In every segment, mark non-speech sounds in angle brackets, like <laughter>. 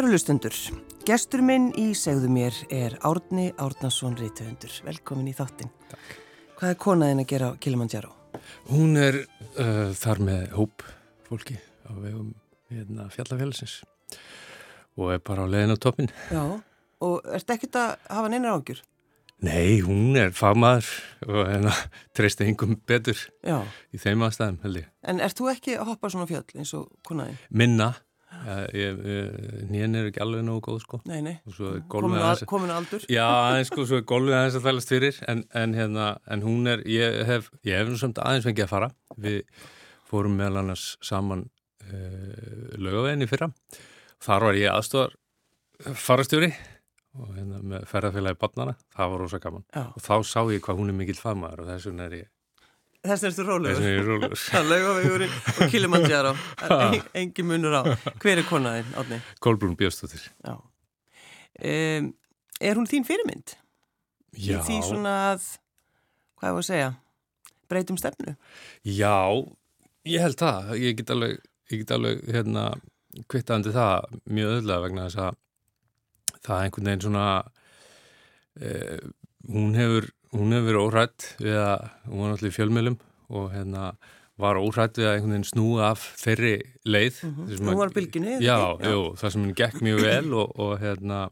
Kærulustundur, gestur minn í segðu mér er Árni Árnason Rítuhundur. Velkomin í þáttin. Takk. Hvað er konaðin að gera á Kilimanjaro? Hún er uh, þar með hóp fólki á vegum hérna, fjallafélagsins og er bara á leiðin á toppin. Já, og ert ekkert að hafa neina ágjur? Nei, hún er fagmaður og hérna <laughs> treysta hingum betur Já. í þeim aðstæðum held ég. En ert þú ekki að hoppa svona fjöll eins og konaðin? Minna, nýjan er ekki alveg nógu góð sko. Nei, nei. Og svo er Komin gólfið á, aðeins komin á aldur? Já, en sko, svo er gólfið aðeins að þælast fyrir en, en hérna, en hún er, ég hef, ég hef nú samt aðeins fengið að fara. Við fórum meðal annars saman uh, lögaveginni fyrra. Þar var ég aðstofar farastjóri og hérna með ferðarfélagi barnana, það var rosa gaman. Já. Og þá sá ég hvað hún er mikill fagmaður og þess vegna er ég, Þess vegna er ég rólegur. <laughs> Það laugavegurinn og Kilimanjaro. En, engin munur á. Hver er konaðin, Árni? Kolbrún Björstóttir. Já. Um, er hún þín fyrirmynd? Já, Í því svona að, hvað er að segja, breytum stefnu? já, ég held það. Ég get alveg, ég get alveg, hérna, kvittaðandi það mjög öðlega vegna þess að það er einhvern veginn svona eh, hún hefur hún hefur verið óhrætt við að hún var náttúrulega í fjölmjölum og hérna var óhrætt við að einhvern veginn snúa af þeirri leið þar sem Hún var eða Já? Já. jú, það sem henni gekk mjög vel og, og hérna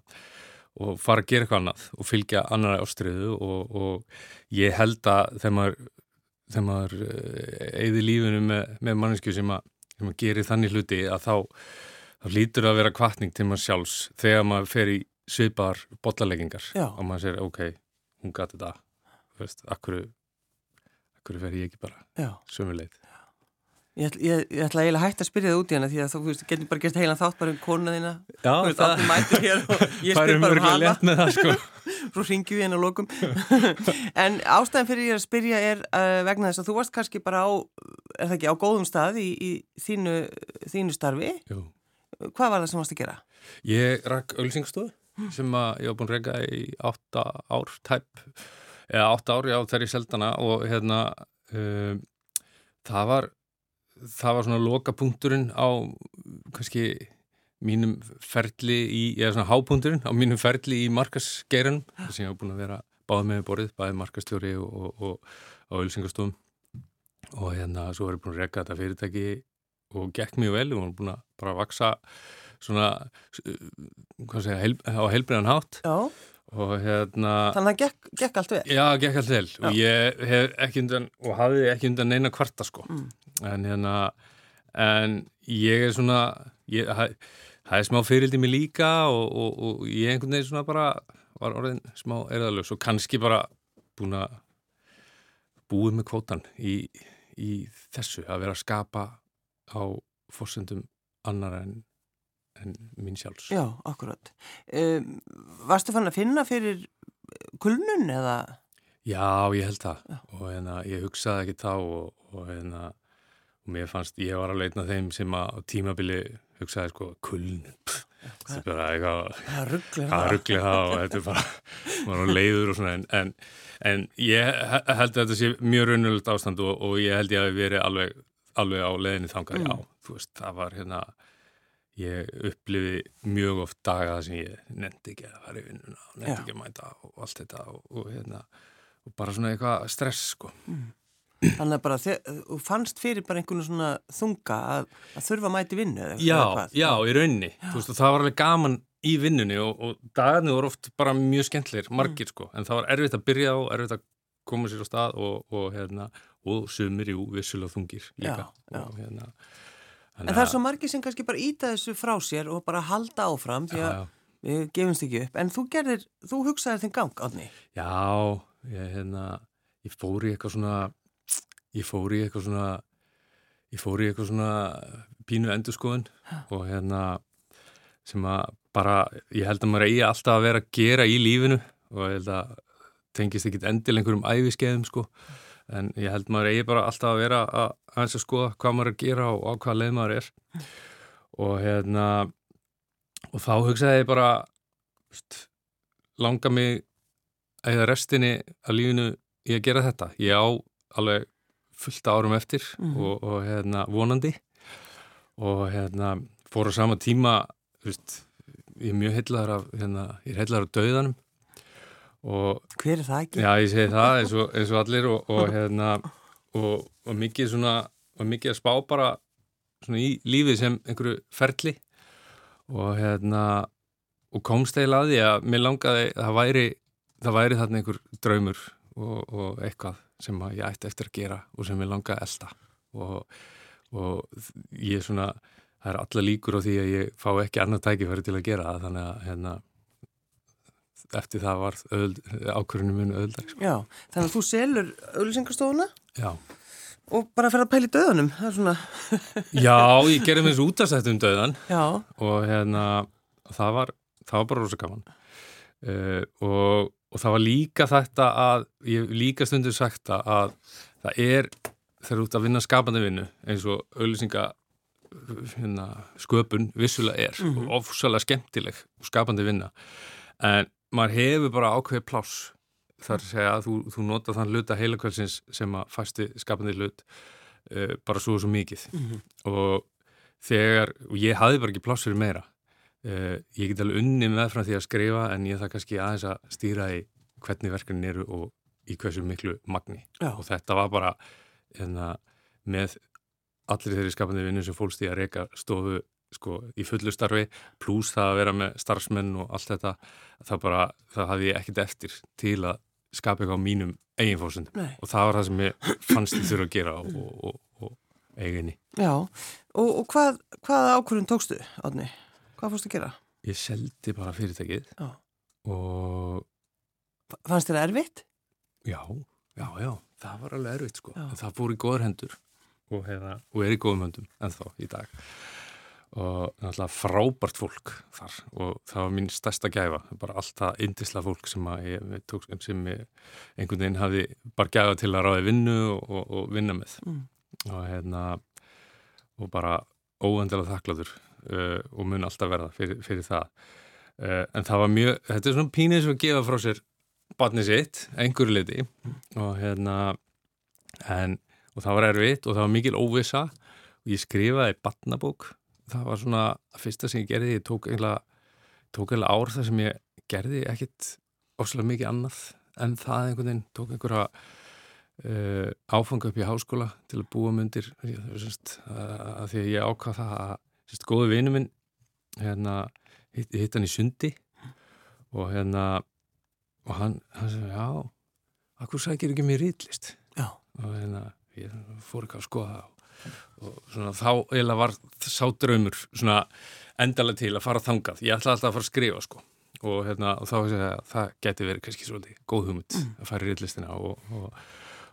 og fara að gera eitthvað annað og fylgja annara ástriðu og, og ég held að þegar maður maður eigði lífinu með, með mannesku sem að, sem að gerir þannig hluti að þá, þá lítur það að vera kvartning til maður sjálfs þegar maður fer í svipaðar bollaleggingar Já. og maður segir ok, hún gæti þú veist, akkur akkur fer ég ekki bara Já. sömu leið? Ég, ég, ég ætla eiginlega hægt að spyrja það út í hana því að þú veist, getur bara gert heilan þátt bara um kona þína. Já, veist, allir mætir hér og <laughs> ég spyr bara um hana. það sko. <laughs> Svo ringjum við henni að lokum. <laughs> En ástæðan fyrir ég að spyrja er uh, vegna þess að þú varst kannski bara á er það ekki, á góðum stað í, í þínu, þínu starfi? Jú. hvað var það sem varst að gera? Ég rakk ölsingstofu sem að ég var búin að reyka í átta ár tæp, eða átta ár já þegar ég seldana og hérna um, það var það var svona loka punkturinn á kannski mínum ferli í, eða svona hápunkturinn á mínum ferli í markasgeirunum sem ég var búin að vera báð með borðið, bæði markastjóri og, og, og á ölsingastofum og hérna svo var ég búin að reyka þetta fyrirtæki og gekk mjög vel og var búin að bara vaksa svona hvað segja, heil, á heilbriðan hátt. Já, og hérna þannig að það gekk, gekk allt vel? Já, gekk allt vel. Og ég hef ekki undan og hafði ekki undan neina kvarta sko. Mm. en hérna en ég er svona ég, það, það er smá fyrildi mig líka og, og, og ég einhvern veginn svona bara var orðin smá erðalögs og kannski bara búin að búið með kvótan í, í þessu að vera að skapa á fórsendum annar en, en mín sjálfs. Já, akkurat. Um, Varstu fann að finna fyrir kulnun eða? Já, ég held það. Já. og hérna, ég hugsaði ekki þá og, og hérna, og mér fannst, ég var einn af þeim sem að á tímabili hugsaði sko, kuln, pff, þetta er bara eitthvað, Það? hvað ruggli það? Og þetta er bara, maður leiður og svona, en, en, en ég he- held að þetta sé mjög raunulegt ástand og, og ég held ég að verið alveg, alveg á leiðinni þangað, Mm. já, þú veist, það var hérna, ég upplifi mjög oft daga sem ég nefndi ekki að fara í vinnuna og nefndi Já. ekki að mæta og allt þetta og, og hérna, og bara svona eitthvað stress sko. Þannig að bara þú fannst fyrir bara einhvern svona þunga að, að þurfa að mæti vinnu eða Já, eða hvað? já, í rauninni þú veist, það var alveg gaman í vinnunni og, og dagarnir voru oft bara mjög skemmtlegir margir sko, en það var erfitt að byrja á erfitt að koma sér á stað og, og hérna, og sumir, jú, vissulega þungir líka Já, já. og hérna En það er svo margir sem kannski bara íta þessu frá sér og bara halda áfram því að við gefumst ekki upp. En þú gerðir, þú hugsaðir þinn gang, Átni. já, ég, hérna, ég fór í eitthvað svona ég fór í eitthvað svona ég fór í eitthvað svona pínu endurskoðun og hérna sem að bara, ég held að maður eigi alltaf að vera að gera í lífinu og ég held að tengist ekkit endil einhverjum æfiskeiðum sko en ég held maður eigi bara alltaf að vera að aðeins að skoða hvað maður er að gera og á hvað leið maður er og hérna og þá hugsaði ég bara veist, langa mig eða restinni að lífinu í að gera þetta. Ég á alveg fullt árum eftir Mhm. og, og hérna vonandi og hérna fór á sama tíma veist, ég er mjög heitlaður af, hérna, ég er heitlaður af dauðanum og Hver er það ekki? Já, ég segi það eins og, eins og allir og, og hérna og, og mikið svona og mikið að spá bara svona í lífið sem einhverju ferli og hérna og komst eiginlega að því að mér langaði það væri, það væri þarna einhver draumur og, og eitthvað sem ég ætti eftir að gera og sem mér langaði elda og, og ég er svona það er alla líkur á því að ég fá ekki annað tækifæri til að gera það þannig að hérna eftir það var ákvörðunum munu öðuldar sko. Já, þannig að þú selur auðlýsingastofuna Já. Og bara fer að pæli döðunum það er svona Já, ég gerði mér þessu útastætt um döðan Já, og hérna það var, það var bara rosa gaman. Uh, og, og það var líka þetta að ég líka stundur sagt að það er þegar ert að vinna skapandi vinnu eins og auðlýsinga hérna, sköpun vissulega er mm -hmm. og ofsalega skemmtileg og skapandi vinna. En maður hefur bara ákveði pláss þar segja að þú, þú nota þann hluta heilakvælsins sem að fæsti skapandi hlut uh, bara svo og svo mikið mm -hmm. og þegar, og ég hafði bara ekki pláss fyrir meira uh, ég get alveg unni með frá því að skrifa en ég það kannski aðeins að stýra í hvernig verkefnin eru og í hversu miklu magni Já. og þetta var bara enna, hérna, með allir þeirri skapandi vinnu sem fólst í að reyka stofu sko í fullu starfi pluss það að vera með starfsmenn og allt þetta það bara, það hafði ég ekkert eftir til að skapa eitthvað á mínum eigin fórsöndum og það var það sem ég fannst ég þurfa að gera og, og, og eiginni. Já, og, og hvað, hvað ákvörðun tókstu, Átni? Hvað fórstu að gera? Ég seldi bara fyrirtækið Já. og... Fannst þér erfitt? Já, já, já, það var alveg erfitt sko. Það fór í góður hendur og, hefða, og er í góðum höndum ennþá í dag og náttúrulega frábært fólk þar. Og það var mín stærsta gæfa. Bara allt það indisla fólk sem ég tók sem ég einhvern veginn hafi bara gæfa til að ráði vinnu og, og, og vinna með. Mm. og hérna og bara óendilega þakklaður uh, og mun alltaf verða fyrir, fyrir það. Uh, en það var mjög, þetta er svona pínið sem að gefa frá sér barnið sitt, einhverju liti og hérna en, og það var erfitt og það var mikil óvisa og ég skrifaði barnabók það var svona að fyrsta sem ég gerði, ég tók eiginlega, tók eiginlega ár þar sem ég gerði ekkit óslulega mikið annað en það einhvern veginn. Tók einhverja uh, áfanga upp í háskóla til að búa myndir að því að ég ákvað það að sérst, góðu vinu minn hérna, hitt, hitt hann í sundi og hérna og hann, hann sagði, já akkur sækir ekki mér rýtlist og hérna, ég fór ekki að skoða það og svona, þá eiginlega var sá draumur svona endalega til að fara þangað. Ég ætla alltaf að fara að skrifa sko. Og, hérna, og þá veist ég að það geti verið kannski svolítið góð hugmynd mm. að fara í reillistina og, og,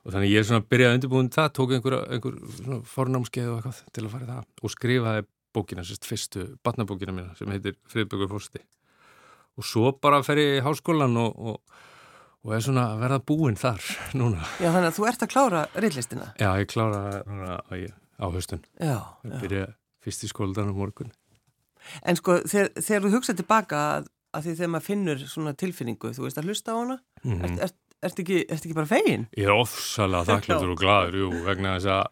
og þannig ég er svona að byrja að undirbúin það, tók einhver, einhver fornámskeið og eitthvað til að fara í það og skrifaði bókina, sérst fyrstu batnabókina mína sem heitir Friðbjörgur Fórsti og svo bara fer ég í háskólan og og er svona að verða búinn þar <laughs> núna. Já, þannig að þú ert að klára reillistina. Já, ég klára núna á, á höstun. Já. Ég byrja fyrst í skóldan á morgun. En sko, þegar, þegar þú hugsaði tilbaka að, að því þegar maður finnur svona tilfinningu, þú veist að hlusta á hana, mm -hmm. ert, ert, ert, ekki, ert ekki bara fegin? Ég er ofsalega <laughs> þakkláttur og gladur, jú, vegna þess að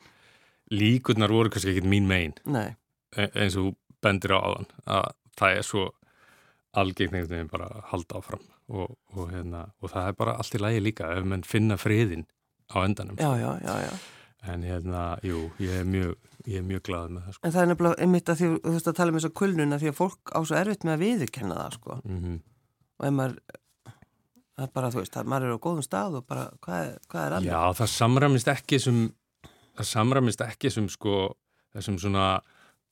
líkurnar voru kannski ekkit mín megin. Nei. E eins og bendir á aðan, að það er svo við bara að halda áfram og, og, hérna, og það er bara allt í lægi líka ef mann finna friðin á endanum já, já, já, já. en hérna, jú, ég er mjög ég er mjög glad með það sko. En það er nefnilega einmitt að því, þú veist að tala um þess að kulnuna því að fólk á svo erfitt með að viðurkenna það sko mm -hmm. og ef maður það er bara, þú veist, að maður er á góðum stað og bara, hvað er, hvað er alveg? Já, það samramist ekki sem það samramist ekki sem sko þessum svona,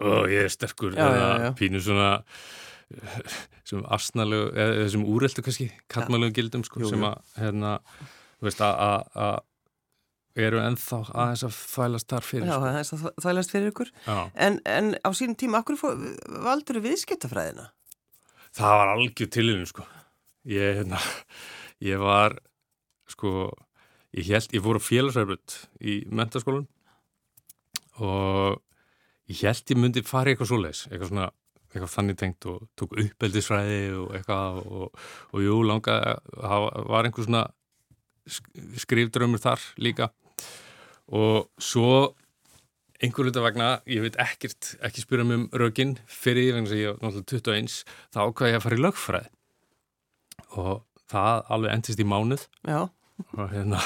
ó, ég er sterkur já, eða pínu svona sem asnalegu, eða þessum úreldu kannski, kallmælegu gildum sko, jú, sem að, hérna, þú veist, að eru ennþá aðeins að þvælast þar fyrir Já, sko. aðeins að þvælast fyrir ykkur. En, en á sínum tíma, akkur valdur viðskiptafræðina? Það var algjör tilinu, sko. Ég, hérna, ég var sko, ég held ég á félagsræðbrönd í mentaskólan og ég held ég myndi fara í eitthvað svo leis, eitthvað svona eitthvað þannig tengt og tók uppeldisfræði og eitthvað og, og jú, langa, það var einhver svona skrifdrömmur þar líka. Og svo einhver luta vegna, ég veit ekkert, ekki spyrja mig um rögin fyrir því vegna sem ég var náttúrulega 21, þá ákvæði ég að fara í lögfræð og það alveg endist í mánuð. Já. og hérna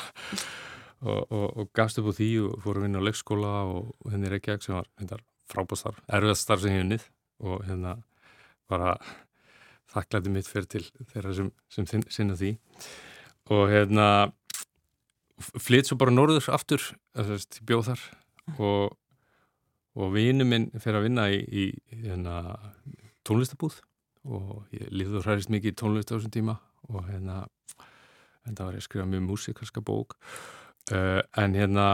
og, og, og gafst upp á því og fór að vinna á leikskóla og henni Reykjavík sem var hérna, frábástarf, erfiðast starf sem ég unnið og hérna bara þakklæti mitt fyrir til þeirra sem, sem sinna því. Og hérna flytt svo bara norður aftur þess, bjóð þar. Og, og vinu minn fyrir að vinna í, í hérna, tónlistabúð. Og ég og hræðist mikið í tónlist á þessum tíma. Og hérna en það var ég að skrifa mjög músikalska bók. Uh, en hérna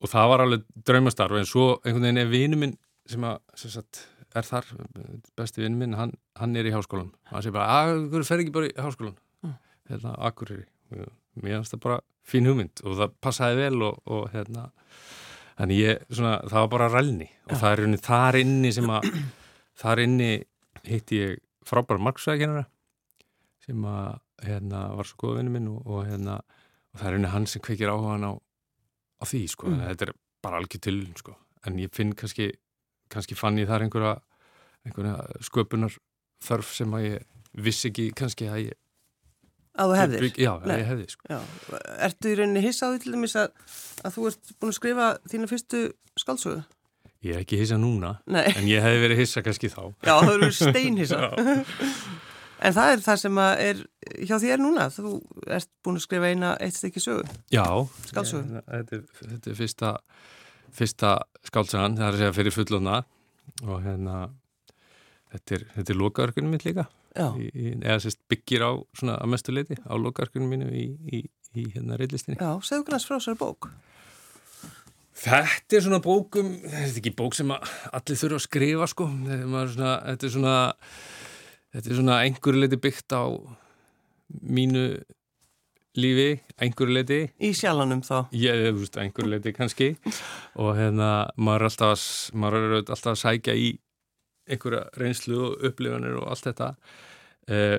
og það var alveg draumastarf en svo einhvern veginn er vinu minn sem að sem sagt, er þar, besti vinu minn hann, hann er í háskólan hann sé bara, að þú fer ekki bara í háskólan mm. hérna, akkur er ég mér finnst það bara fín hugmynd og það passaði vel og, og hérna þannig ég, svona, það var bara rælni og það er unni þar inni sem að þar inni hitti ég frábæra marksvæðkennara sem að hérna var svo góð vinnu minn og, og hérna og það er unni hann sem kveikir áhugaðan á, á því sko, mm. þetta er bara algjör til sko, en ég finn kannski kannski fann ég þar einhverja einhverja sköpunar þörf sem að ég vissi ekki kannski að ég Að þú hefðir? Já, að ég hefði sko. Já. Ertu í rauninni hissa á því til dæmis að, að þú ert búin að skrifa þína fyrstu skálsögu? Ég er ekki hissa núna, Nei. en ég hef verið hissa kannski þá. Já, það eru steinhissa. <laughs> en það er það sem er hjá þér núna, þú ert búin að skrifa eina eitt stykki sögu. Já. Skálsögu. Þetta, þetta er fyrsta, fyrsta skálsagan, það er að segja fyrir fullona og hérna, þetta er, er lokaverkunum mitt líka í, eða sérst byggir á svona að mestu leiti á lokarkunum mínu í, í, í hérna reillistinni. Já, segðu kannast frá sér bók. Þetta er svona bókum, þetta er ekki bók sem allir þurfa að skrifa sko, er svona, þetta er svona, þetta er svona einhverju leiti byggt á mínu lífi, einhverju leiti. Í sjálfanum þá? Ég, veist, einhverju leiti kannski. Og hérna maður er alltaf, maður er alltaf að sækja í einhverja reynslu og upplifanir og allt þetta. Uh,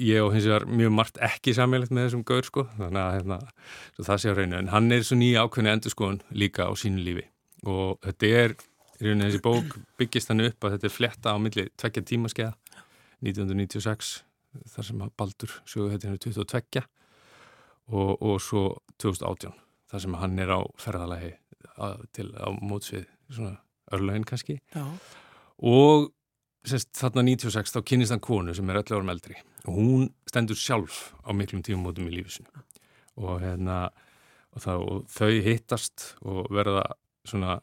ég og hins vegar mjög margt ekki sammeilegt með þessum gaur sko. Þannig að hérna, það sé á reynu en hann er svo nýja ákveðni endur skoðun líka á sínu lífi. Og þetta er í rauninni þessi bók byggist hann upp að þetta er fletta á milli tvekja tímaskeiða. 1996 þar sem Baldur sögur þetta henni 22 og, og svo 2018 þar sem hann er á ferðalagi til á mótsvið svona örlögin kannski. Já. Og sest, þarna 96 þá kynist hann konu sem er öllu árum eldri. Og hún stendur sjálf á miklum tímumótum í lífisinu og, hérna, og, það, og þau hittast og verða, svona,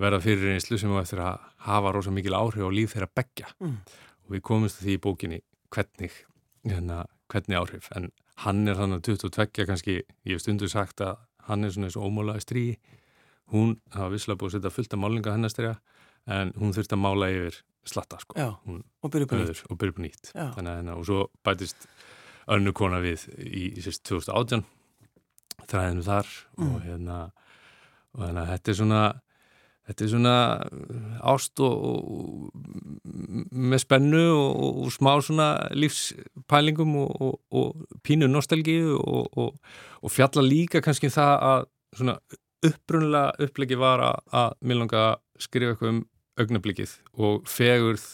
verða fyrir einslu sem á eftir að hafa rosa mikil áhrif á líf þeirra begja mm. og við komumst því í bókinni hvernig, hérna, hvernig áhrif. En hann er þannig að 22 kannski, ég hef stundu sagt að hann er svona eins og ómálaði strí hún hafa visslega búið að setja fullt af málinga hennastyrja en hún þurfti að mála yfir slatta sko. Já, hún, og byrja upp nýtt. Og byrja nýtt. Þannig hennar, og svo bætist önnu kona við í, í sérst 2018 þræðinu þar mm. og hérna og þannig að þetta er svona þetta er svona ást og, og með spennu og, og smá svona lífspælingum og, og pínu nostalgíu og fjalla líka kannski um það að svona upprunlega upplegi var að, að mér langa að skrifa eitthvað um augnablikið og fegurð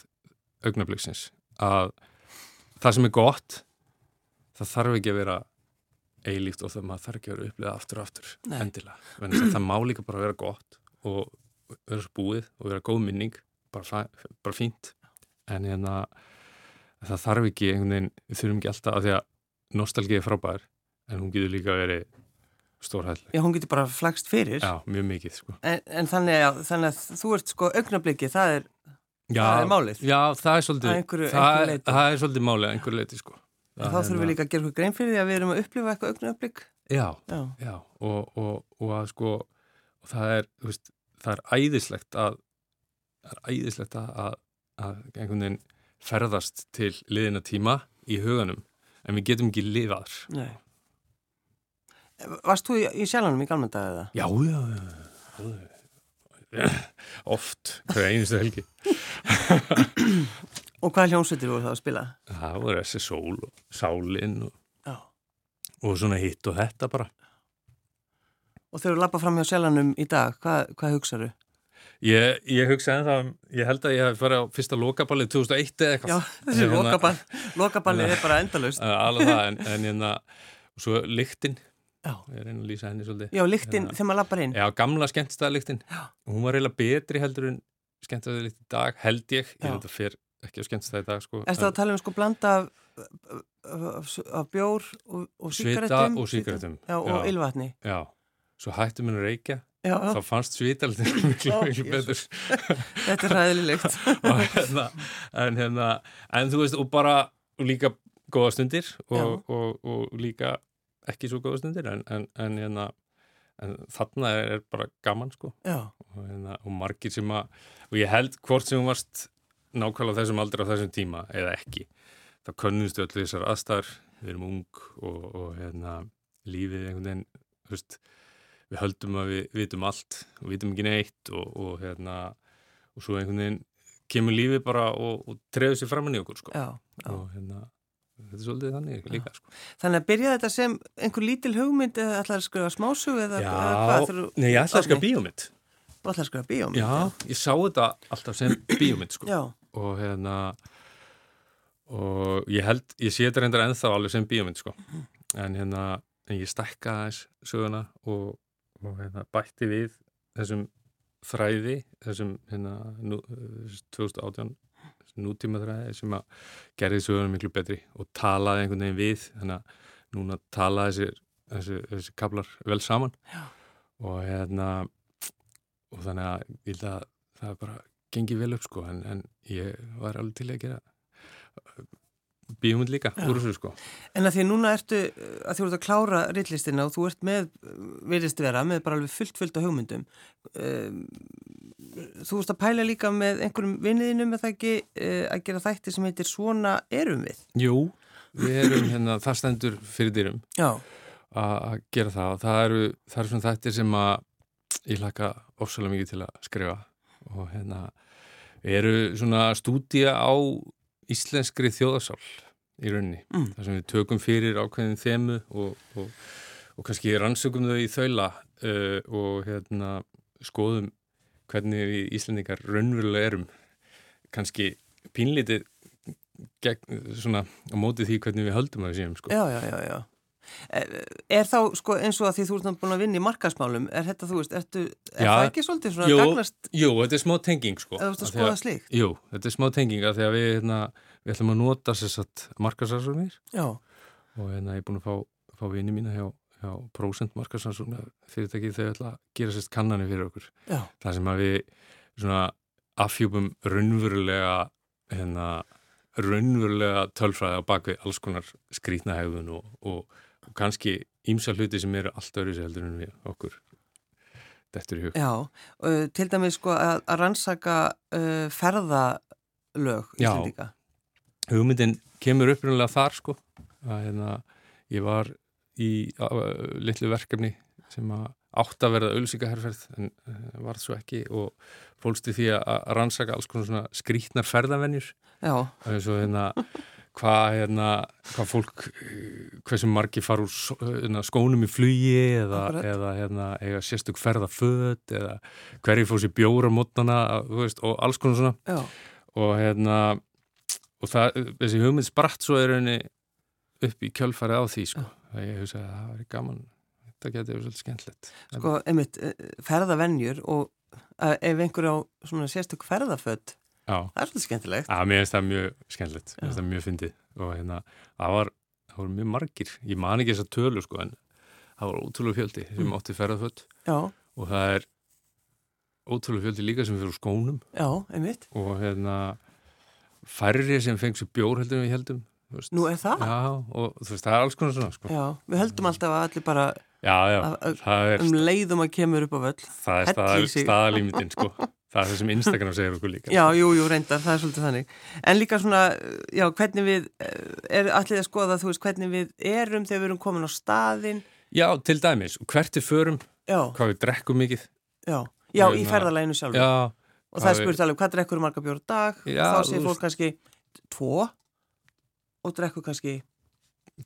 augnabliksins að það sem er gott það þarf ekki að vera eilíft og það maður þarf ekki að vera upplegað aftur og aftur Nei. endilega það má líka bara vera gott og vera svo búið og vera góð minning bara, bara fínt en hérna það þarf ekki einhvern veginn, við þurfum ekki alltaf að því að nostálgið er frábær en hún getur líka vera stórhæll. Já, hún getur bara flagst fyrir. Já, mjög mikið, sko. En, en þannig, að, þannig að þú ert, sko, augnabliki, það er, já, það er málið. Já, það er svolítið, einhverju, það, einhverju það er svolítið málið, einhverju leiti, sko. Það þá þurfum við hérna- líka að gera eitthvað grein fyrir því að við erum að upplifa eitthvað augnablík. Já, já, já, og, og, og að, sko, og það er, þú veist, það er æðislegt að, það er æðislegt að, að einhvern veginn ferðast til liðina tíma í huganum, en við getum ekki lifaðar. Nei. Varst þú í, í sjálfanum í galmönda eða? Já, já, já. Oft, hver einustu helgi. <coughs> og hvað hljómsveitir voru það að spila? Það voru þessi sól og sálinn og, og svona hitt og þetta bara. Og þegar þú lappa fram hjá sjálfanum í dag, hvað, hvað hugsaðu? Ég, ég hugsa en það, ég held að ég hef farið á fyrsta lokaballið 2001 eða eitthvað. Já, þessi Hérna- lokaball, lokaballið er bara endalaust. Uh, alveg það, en, en hérna, og svo lyktin, Já, ég reyna að lýsa henni svolítið. já lyktin Hérna- þegar maður lappar inn. Já, gamla skemmtstæðalyktin. Já. Hún var eiginlega betri heldur en skemmtstæðalykt í dag, held ég. Ég veit að fer ekki á skemmtstæði í dag, sko. Erstu að tala um sko blanda af, af, af bjór og, og Svita og sígarettum. Já, og ylvatni. Já, svo hættum henni að reykja, Já, þá fannst svitaldin <laughs> miklu, betur. <laughs> Þetta er ræðilegt. <laughs> og hérna, en hérna, en þú veist, og bara og líka góða stundir og, og, og líka ekki svo góða stundir, en, en, en hérna, en þarna er, er bara gaman, sko. Og, hérna, og margir sem að og ég held hvort sem hún varst nákvæmlega þessum aldri á þessum tíma eða ekki þá könnumstu öll þessar aðstæður við erum ung og, og hérna, lífið einhvern veginn þú veist, við höldum að við vitum allt og vitum ekki neitt og, og hérna og svo einhvern veginn kemur lífið bara og, og treður sér framann í okkur sko. já, já. og hérna þetta er svolítið þannig líka sko. Þannig að byrja þetta sem einhver lítil hugmynd eða ætlaði að skrifa smásug eða, Já, eða hvað? Þú- nei ég ætla að skrifa bíómynd Þú ætlaði að skrifa bíómynd? Já, ég sá þetta alltaf sem bíómynd sko. Og hérna og ég held, ég sé þetta reyndar ennþá alveg sem bíómynd sko en hérna, en ég stækka aðeins söguna og, og hérna bætti við þessum þræði, þessum hérna nú, eh, 2018 nútíma þræði sem að gerði söguna miklu betri og talaði einhvern veginn við þannig að núna talaði þessi, þessi, þessi kablar vel saman Já. og hérna og þannig að ég held að það bara gengið vel upp sko en, en ég var alveg til að gera bíómynd líka Já. úr þessu sko. En að því að núna ertu að þú ert að klára rillistina og þú ert með, virðist vera, með bara alveg fullt fullt af hugmyndum um, þú ert að pæla líka með einhverjum vinniðinum eða ekki uh, að gera þætti sem heitir Svona erum við? Jú, við erum hérna það stendur fyrir dyrum Já, að að gera það. Og það eru, það eru svona þættir sem að ég hlaka ofsalega mikið til að skrifa. Og hérna eru svona stúdía á íslenskri þjóðasál í rauninni, Mm. þar sem við tökum fyrir ákveðin þemu og, og, og kannski rannsökum þau í þaula uh, og hérna skoðum hvernig við Íslendingar raunverulega erum kannski pínlítið gegn, svona á móti því hvernig við höldum að við séum sko. já, já, já, já. Er, er þá, sko, eins og að því þú ert búin að vinna í markasmálum, er þetta, þú veist, ertu, er Já. það ekki svolítið svona Jú. gagnast Jú, þetta er smá tenging sko. eða þú ert að skoða slíkt? Jú, þetta er smá tenging að því að við, hérna, við ætlum að nota sér satt markasarsóknir Já, og hérna ég er búin að fá, fá vini mína hjá, hjá prósent markasarsóknar fyrirtæki þau ætla að gera sérst kannanir fyrir okkur. já, Það sem að við svona afhjúpum raunverulega hérna, raunverulega tölfræði á bakvið alls konar skrítnahegðun og, og, og kannski ímsa hluti sem eru allt öðru sér heldur en við okkur dettur í hug. já. Uh, til dæmis, sko, að, að rannsaka uh, ferðalög Já. Íslendinga. hugmyndin kemur upprunnilega þar sko að hérna, ég var í uh, litlu verkefni sem að átt að verða auðsíkaherferð en uh, varð svo ekki og fólsti því að rannsaka alls konar svona skrítnar ferðavennjur og hérna <laughs> hvað hérna, hvað fólk eh, hversu margi fara úr hérna, skónum í flugi eða, eða hérna, eiga sérstök ferðaföt eða hverju fór sér bjóra mótnana og alls konar svona. Já, og hérna og það, þessi hugmynd spratt svo er henni upp í kjölfarið á því sko. að ég hugsa að það væri gaman. Þetta verið svolítið skemmtilegt. Sko, einmitt, uh, ferðavenjur og uh, ef einhver á svona sérstök ferðaföld, Já, það er svolítið skemmtilegt. að mér finnst það mjög skemmtilegt mér finnst það mjög fyndið og hérna, það var, það voru mjög margir ég man ekki þess að tölu sko en það var ótrúlega fjöldi sem Mm. átti ferðaföld Já, og það er ótrúlega fjöldi líka sem fyrir skónum já, einmitt. og hérna færri sem fengst sér bjór heldur við heldum veist. Nú er það? Já, og þú veist, það er alls konar svona sko. Já, við höldum alltaf að allir bara Já, já, að- að- það er, um leiðum að kemur upp á völl. það er helli staðal, sig. staðalímitin sko. <laughs> það er það sem Instagram segir okkur líka Já, jú, jú, reyndar, það er svolítið þannig. En líka svona, já, hvernig við, uh, er allir að skoða, þú veist, hvernig við erum þegar við erum komin á staðinn. Já, til dæmis, hvert er förum Já, hvað við drekkum mikið já, já, í Hérna, ferðalæginu sjálfur. Já, og það er við- spurt alveg, hvað drekkur marga bjóra á dag? Já, og þá þú fólk kannski tvo og drekkur kannski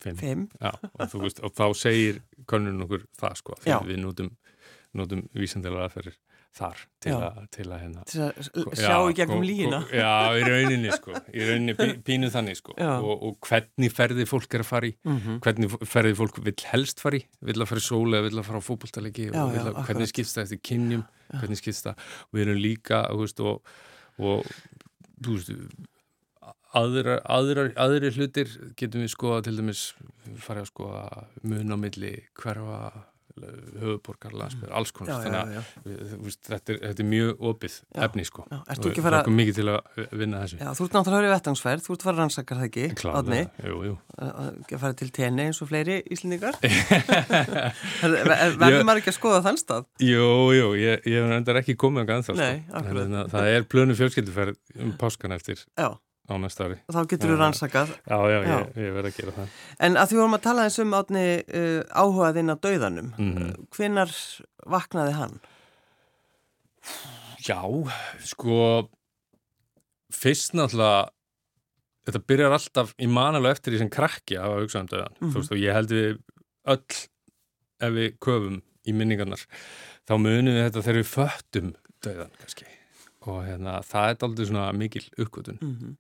fimm fimm. Já, og, þú veist, og þá segir könnun okkur það sko, Já. við notum, notum vísandilega aðferðir þar til að, til að hérna til að sjá í gegnum lína Já, í rauninni sko í rauninni pí, <laughs> pínu þannig sko. Og, og hvernig ferði fólk er að fara í? Mm -hmm. hvernig ferði fólk vil helst fara í? Vil að fara í sóla, vil að fara á já, að, hvernig skipst það eftir kynjum? Já. hvernig skipst það, við erum líka veist, og, og þú veist aðra, aðra, aðri hlutir getum við skoða til dæmis farið að skoða mun á milli hverfa höfuborgar, landsbyrð, alls konar. Þannig að þetta, þetta er mjög opið já, efni sko. Já, og það er mikið til að vinna þessu. Já, Þú ert náttúrulega hörið vettangsverð, þú ert farað rannsakar það ekki Kláðið, jú, jú. Að fara til tenni eins og fleiri íslendingar. <laughs> Verður maður ekki að skoða þann stað? Jú, jú, ég hef endar ekki komið á ganþá sko. það er plönu fjölskylduferð um páskan eftir. Já á næsta ári. Þá getur þú rannsakað. Já, já, já. ég, ég verði að gera það. En að því vorum að tala eins um átni uh, áhugaðinn á dauðanum, mm -hmm. hvinnar vaknaði hann? Já, sko, fyrst náttúrulega, þetta byrjar alltaf í manalega eftir því sem krakki að hafa hugsað um dauðan. Mm -hmm. Þú veist, og ég held við öll, ef við köfum í minningarnar, þá munum við þetta þegar við föttum dauðan, kannski. Og hérna, það er aldrei svona mikil uppgötun. Mm -hmm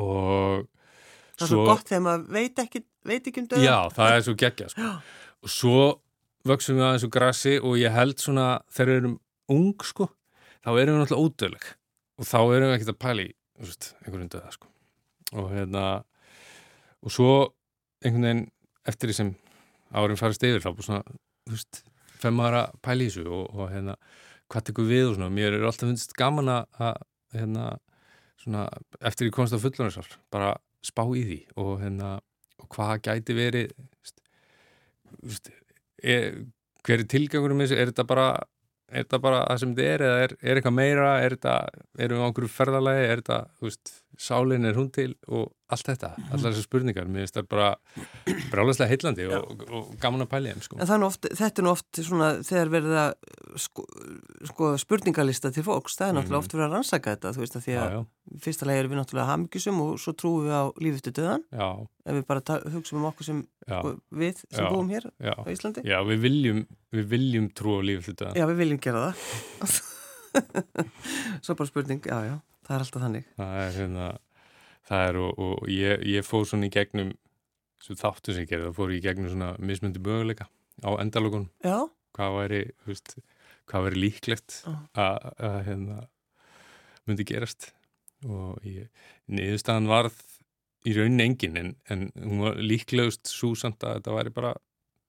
og það er svo, svo gott þegar maður veit ekki, veit ekki um döða já, það er svo geggja sko. og svo vöksum við aðeins úr grassi og ég held svona þegar við erum ung sko, þá erum við náttúrulega ódöðleg og þá erum við ekkert að pæli einhverjum döða sko. og hérna og svo einhvern veginn eftir því sem árin farist yfir þá búið svona, þú veist, fem ára pæli í þessu og, og hérna hvað tekur við og svona, mér er alltaf finnst gaman að hérna svona, eftir ég komst á fullanarsál bara spá í því og, hérna, og hvað gæti verið veist, er, hver er tilgangurum þessu, er þetta bara er þetta bara það sem þetta er eða er, er eitthvað meira, er þetta, erum við á einhverju ferðalagi, er þetta, þú veist, sálinn er hún til og allt þetta, allar þessar spurningar, mér finnst það bara bráðlega heillandi og, og gaman að pæli þeim, sko. En þetta er nú oft svona, þegar verður það sko, sko spurningalista til fólks, það er náttúrulega mm. oft verið að rannsaka þetta, þú veist, að því að já, já. fyrsta lagi erum við náttúrulega hafmyggjusum og svo trúum við á lífuttu döðan, já. ef við bara hugsaum um okkur sem sko, við sem búum hér á Íslandi. Já, við viljum, við viljum trú á lífuttu döðan. Já, við viljum gera það. <laughs> svo bara spurning, já, já það er alltaf þannig. Það er hérna það er og, og ég, ég fóð svona í gegnum svo þáttu sem ég gerði, það fór í gegnum svona mismundi möguleika á endalogun hvað væri, veist, hvað væri líklegt að hérna myndi gerast. Og niðurstaðan varð í raunin engin en, en hún var líklegust svo samt að þetta væri bara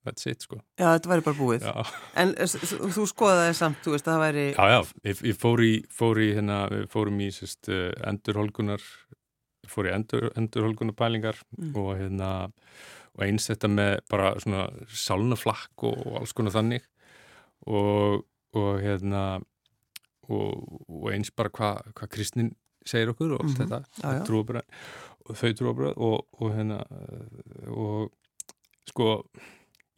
that's it sko. Já, þetta væri bara búið. Já. En þú, þú skoðaði samt, þú veist, það væri... Já, já, ég, ég fór í, fór í hérna, við fórum í sérst uh, endurholgunar, fór í endur, endurholgunar pælingar mm. og hérna, og eins þetta með bara svona sálnaflakk og, og alls konar þannig og, og hérna, og, og eins bara hvað hva kristnin segir okkur og allt mm -hmm. þetta, já, já. trúabröð, og þau trúabröð og, og hérna, og sko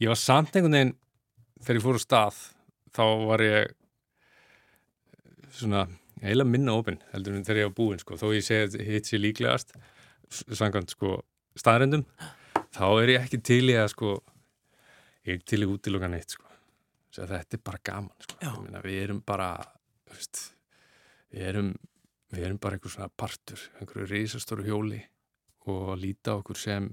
ég var samt einhvern veginn þegar ég fór á stað þá var ég svona eiginlega minna ofinn heldur en þegar ég var búinn sko. Þó ég segi að hitt sér líklegast sangant sko staðrendum þá er ég ekki til í að sko ég er til í útilokan eitt sko. Þetta er bara gaman sko. Minna, við erum bara veist, við erum við erum bara einhver svona partur einhverju reysastóru hjóli og líta okkur sem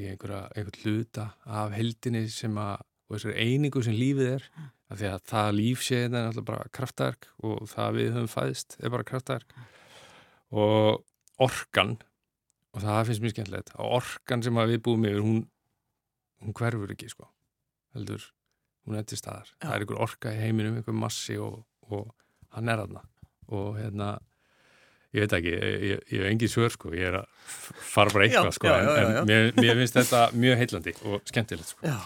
einhverja, einhver hluta af heldinni sem að, og þessar einingu sem lífið er, af því að það líf sé þetta er alltaf bara kraftverk og það við höfum fæðist er bara kraftverk. Og orkan og það finnst mér skemmtilegt að orkan sem við búum yfir, hún hún hverfur ekki, sko heldur, hún er til staðar. Það er einhver orka í heiminum, einhver massi og, og hann er aðna og hérna ég veit ekki, ég hef engin svör sko, ég er að fara bara eitthvað sko, já, já, já, en mér, mér finnst þetta mjög heillandi og skemmtilegt sko.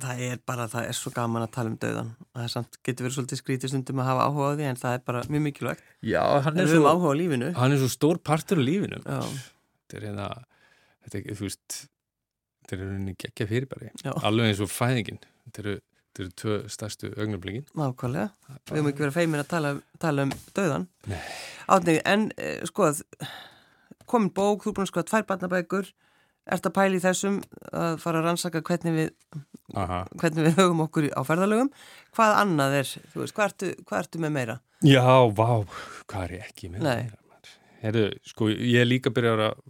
Það er bara, það er svo gaman að tala um döðan það er samt, getur verið svolítið skrítið stundum að hafa áhuga á því, en það er bara mjög mikilvægt. Já, hann er, svo, hann er svo stór partur af lífinu. Þetta er hérna þetta er, þú veist þetta er hérna ekki að fyrir bara alveg eins og fæðingin. Þetta eru Þetta eru tvö stærstu augnablingin. Nákvæmlega. Við höfum ekki verið feimin að tala, tala um döðan. Nei. Átnið, en eh, skoð, komin bók, þú er búin að skoða tvær barnabækur, ert að pæli þessum að fara að rannsaka hvernig við Aha. hvernig við höfum okkur á ferðalögum hvað annað er, þú veist, hvað ertu, hvað ertu með meira? Já, vá, hvað er ég ekki með Nei. meira? Herru, sko, ég er líka byrjar að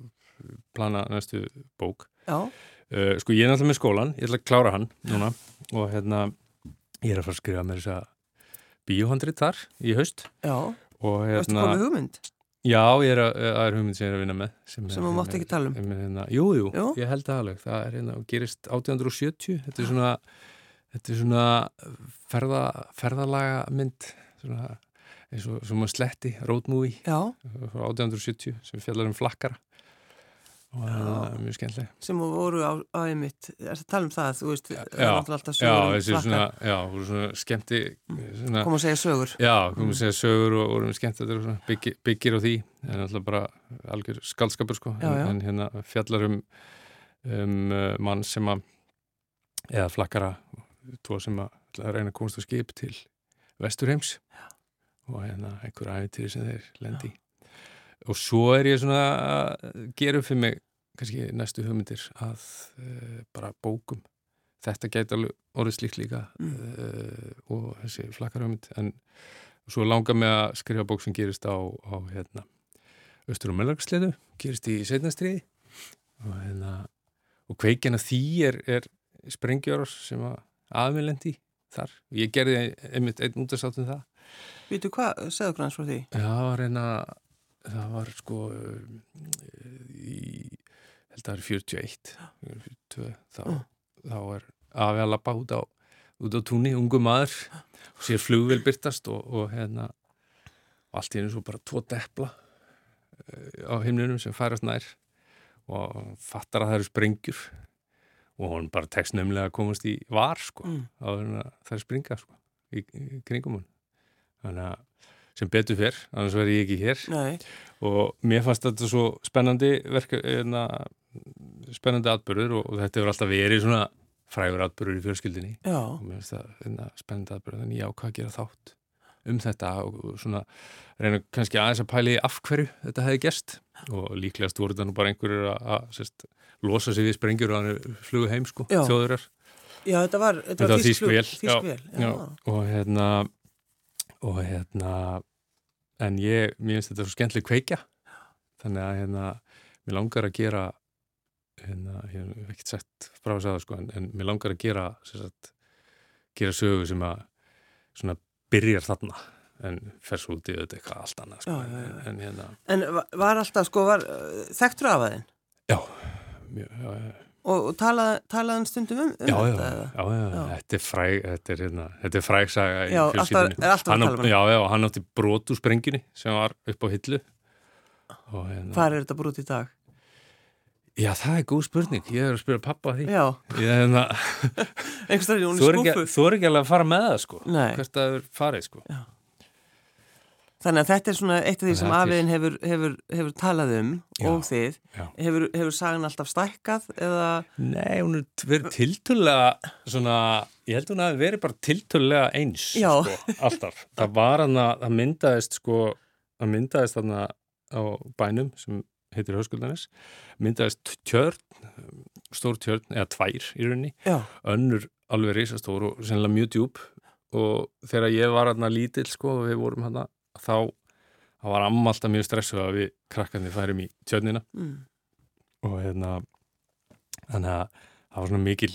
plana næstu bók. Já, Uh, sko, ég er náttúrulega með skólan, ég ætla að klára hann núna og hérna, ég er að fara að skrifa með þess að bíóhandrið þar í haust já, og hérna, komið hugmynd? já, ég er að, það er hugmynd sem ég er að vinna með. Sem, Sem þú mátt ekki tala um. með Hérna, jú, jú, ég held það alveg, það er hérna, gerist 1870, þetta er svona, þetta er svona ferða, ferðalaga mynd, svona, eins og sem að sletti, road movie Já, frá 1870 sem fjallar um flakkara og það er mjög skemmtileg sem voru á, á einmitt, er það að tala um það, þú veist, það er Já, alltaf já, sögur um þessi flakkar. svona, já, voru svona skemmti svona, Kom að segja sögur. já, komum að segja sögur og vorum skemmt þetta byggir, byggir á því. En alltaf bara algjör skaldskapur sko. Já, já. En, hérna fjallar um um uh, mann sem að eða flakkara tvo sem að reyna komast á skip til Vesturheims. Já. og hérna einhver æfitýri sem þeir lendi og svo er ég svona að gera upp fyrir mig kannski næstu hugmyndir að uh, bara bókum. Þetta gæti alveg orðið slíkt líka Mm. uh, og þessi flakkar hugmynd. En svo langar mig að skrifa bók sem gerist á, á hérna Östur og Mellarksleitu, gerist í setnastriði og hérna og kveikjan að því er, er sprengjörar sem að aðmjölendi þar, ég gerði einmitt einn útastáttum það. Vítu hvað, segðu hans frá því? Já, reyna, það var sko um, í, held að það er 41, 42, þá, Mm. þá er afi að lappa út á, út á túnni, ungu maður, og sér flugvel byrtast og, og hérna, og allt í hennu svo bara tvo depla eh, á himnunum sem færast nær og fattar að það eru sprengjur og hann bara tekst nefnilega að komast í var sko Mm. áður en að það er springa sko, í, í kringum hann þannig að sem betur fyrr annars verði ég ekki hér. Nei, og mér fannst þetta svo spennandi verka, eðna, spennandi atbyrður og, og þetta hefur alltaf verið svona frægur atbyrður í fjölskyldinni já, og mér finnst það eðna, spennandi atbyrður þannig ég ákvað að gera þátt um þetta og, svona reyna kannski aðeins að pæli af hverju þetta hefði gerst. Og líklegast voru þetta nú bara einhverjur að, losa sig við sprengjur og hann flugu heim sko, Já. þjóðurar já, þetta var, þetta Þetta var var þýsk vél, já, Þýsk vél, já. Já, og hérna og hérna en ég, mér finnst þetta svo skemmtileg kveikja. Þannig að hérna mér langar að gera hérna, ég hef ekkert sett frá þess að sko, en, en mér langar að gera sagt, gera sögu sem að svona byrjar þarna en fer svo út í þetta eitthvað allt annað sko, Já, já, já. En, en hérna. En va- var alltaf, sko, var þekktur af aðeinn mjög, já, já, og, talaði hann stundum um, um já, já, þetta? já, já, Já. þetta er fræg þetta er, hérna, þetta er fræg saga í Já, alltaf, er að tala um já, já, hann átti brot úr sprengjunni sem var upp á hillu. Hérna Hvað er þetta brútt í dag? já, það er góð spurning, ég er að spyrja pappa að því. Já, hérna, <laughs> þú er ekki, alveg að fara með það sko. Nei, hvert það er farið sko þannig að þetta er svona eitt af því sem afiðin hefur, hefur, hefur talað um Já, og þið. Hefur, hefur sagan alltaf stækkað eða, nei, hún er verið tiltölulega svona, ég held hún að verið bara tiltölulega eins Já. sko, alltaf, <laughs> það var hann að það myndaðist sko, það myndaðist hann á bænum sem heitir Höskuldanis, myndaðist tjörn, stór tjörn eða tvær í rauninni. Já, önnur alveg risastór og sennilega mjög djúb og þegar ég var aðna lítill sko og við vorum hann þá þá var amma alltaf mjög stressuð að við krakkandi færum í tjörnina. Mm, og hérna þannig að það var svona mikil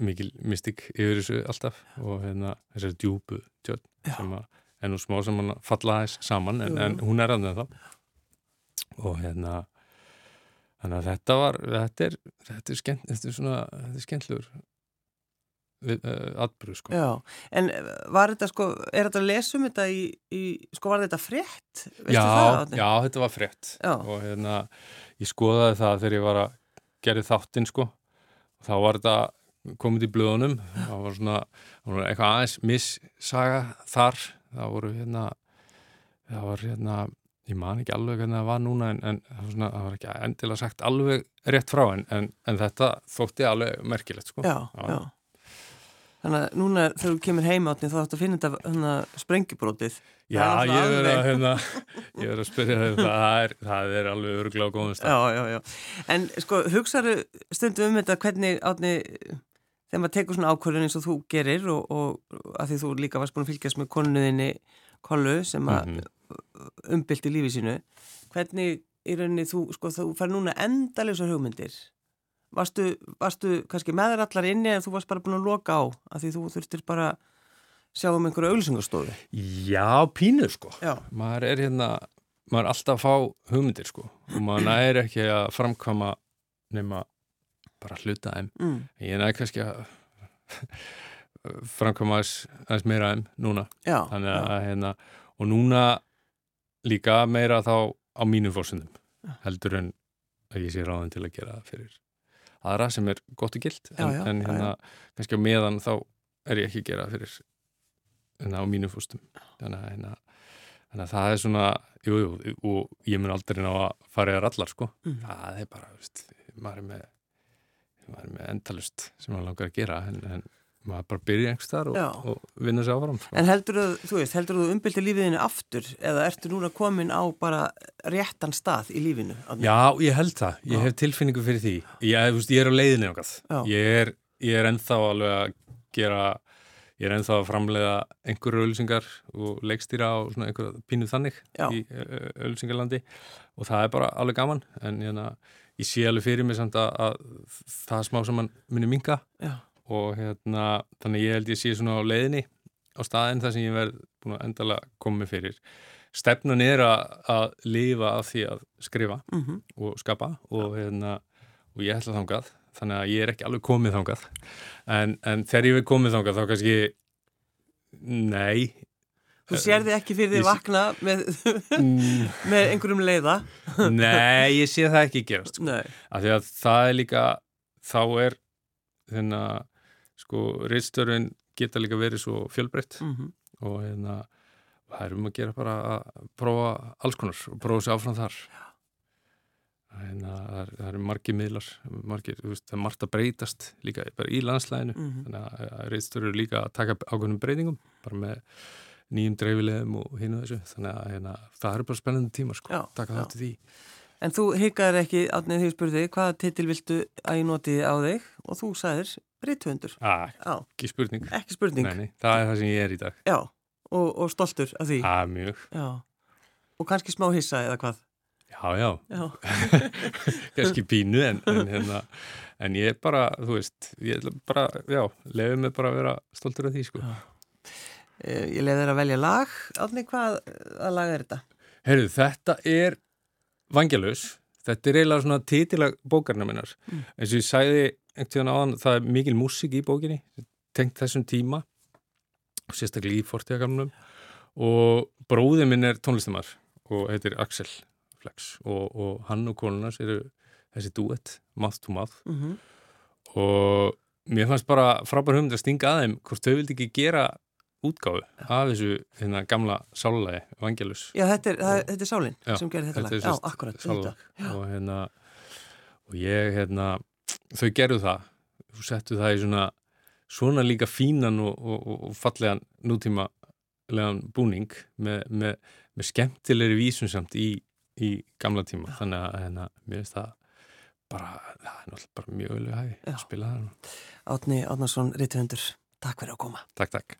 mikil mystik yfir þessu alltaf. Og hérna þessari djúbu tjörn Já. sem að ennú smá sem hann falla aðeins saman en, en hún er aðna þá og hérna þannig að þetta var þetta er, þetta er, skemmt, þetta er svona þetta er skemmtlegur við, uh, atbyrðu sko já. En eh, var þetta sko, er þetta að lesa um þetta í, í sko var þetta frétt? Veistu já, það, já, þetta var frétt Já. og hérna, ég skoðaði það þegar ég var að gera þáttinn sko og þá var þetta komið í blöðunum það var svona, eitthvað aðeins missaga þar það voru hérna það var hérna, ég man ekki alveg hvernig það var núna en, en svona, það var ekki endilega sagt alveg rétt frá en, en, en þetta þótti alveg merkilegt sko Já, já. Þannig að núna þegar þú kemur heima átni þá ættu að finna þetta hana, sprengjubrótið. Já, ég er að, hérna, ég er að spyrja þetta, það er, það er alveg öruglega góðum stað. Já, já, já. En sko, hugsaðu stundum um þetta hvernig átni þegar maður tekur svona ákvörðun eins og þú gerir og, og að því þú líka varst búin að fylgjast með konuðinni Kollu sem mm -hmm. umbylti lífið sínu hvernig í rauninni þú, sko, þú fær núna endaljósar hugmyndir varstu, varstu kannski með þér allar inni en þú varst bara búin að loka á? Að því þú þurftir bara sjá um einhverju auðvisingastofu Já, pínu sko. Já. maður er hérna, maður er alltaf að fá hugmyndir sko. Og maður næri ekki að framkvama nema bara hluta þeim. Mm. ég næri kannski að <laughs> framkvæma aðeins meira þeim núna. Já, þannig að hérna og núna líka meira þá á mínum fórsendum heldur en að ég sé ráðin til að gera það fyrir aðra sem er gott og gilt en, já, en hérna kannski á meðan þá er ég ekki að gera fyrir hérna á mínum fórstum þannig að, hérna, þannig að það er svona jú, jú, og ég mun aldrei ná að fara eða allar sko. Mm. það er bara, veist, maður er með maður er með endalust sem maður langar að gera en, en maður bara byrja einhvers þar og, og vinna sér áfram sko. En heldur þú, veist, heldur þú umbyldi lífiðinu aftur eða ertu núna komin á bara réttan stað í lífinu? Já, ég held það, ég Já. hef tilfinningu fyrir því ég, veist, ég er á leiðinu ég er, ég er ennþá alveg að gera ég er ennþá að framlega einhverju ölsingar og leikstýra á svona einhverju pínuð þannig Já. í ölsingarlandi og það er bara alveg gaman en ég, hérna, ég sé alveg fyrir mig samt að, að það smá sem mann muni minga Já. Og hérna þannig ég held ég sé svona á leiðinni á staðin þar sem ég verð búin að endala komið fyrir. Stefnan er að, að lifa af því að skrifa mm -hmm. og skapa og, hérna, og ég ætla þangað þannig að ég er ekki alveg komið þangað en, en þegar ég er komið þangað þá kannski nei Þú sér þið ekki fyrir því vakna með, mm. <laughs> með einhverjum leiða? Nei, ég sé það ekki gerast. Sko. Því að það er líka, þá er þennan, sko, reynstörun geta líka verið svo fjölbreytt mm -hmm. og hérna, það er um að gera bara að prófa alls konar og prófa sér áfram þar. Hérna, það, er, eru margi miðlar, margir, veist, það er margt að breytast líka í landslæðinu, mm -hmm. þannig að reynstörun líka að taka ákveðnum breytingum, bara með nýjum dreifilegum og hinn og þessu þannig að hérna, það eru bara spennandi tíma sko, já, taka það til því En þú hikaður ekki, átnið því spurði hvaða titil viltu að ég noti á þig og þú sagðir Rittvöndur ah, Ekki spurning, ekki spurning. Nei, nei, Það er það sem ég er í dag Já, og, og stoltur af því ah, Mjög já. Og kannski smá hissa eða hvað Já, já, já. <laughs> kannski pínu en, en, hérna, en ég er bara, þú veist ég er bara, já, lefið mig bara að vera stoltur af því sko já. Eh, ég leiði þér að velja lag. Átni, hvað að lag er þetta? Herru, þetta er Vangjalus. Þetta er eiginlega svona títilag bókarna minnar. Mm. Eins og ég sæði einhvern tíðan áðan, það er mikil músik í bókinni, tengt þessum tíma, sérstaklega í fortíðagamlunum og bróðið minn er tónlistamar og heitir Axel Flex og, og hann og konunars eru þessi duett, Mouth to Mouth mm -hmm. og mér fannst bara frábær hugmynd að stinga að þeim hvort þau vildi ekki gera útgáðu af þessu hérna, gamla sálulægi Vangelus Já, þetta er, og, þetta er sálinn sem gerir þetta, þetta lag. Já, akkurat og, hérna, og ég hérna, þau gerðu það. Þú settu það í svona svona líka fínan og, og fallegan nútíma búning með, með, með skemmtilegri vísum samt í, í gamla tíma. Já. þannig að hérna, mér finnst það bara, það er náttúrulega bara mjög ölu hægi að spila það Átni Átnarsson, Rittvöndur, takk fyrir að koma. Takk, takk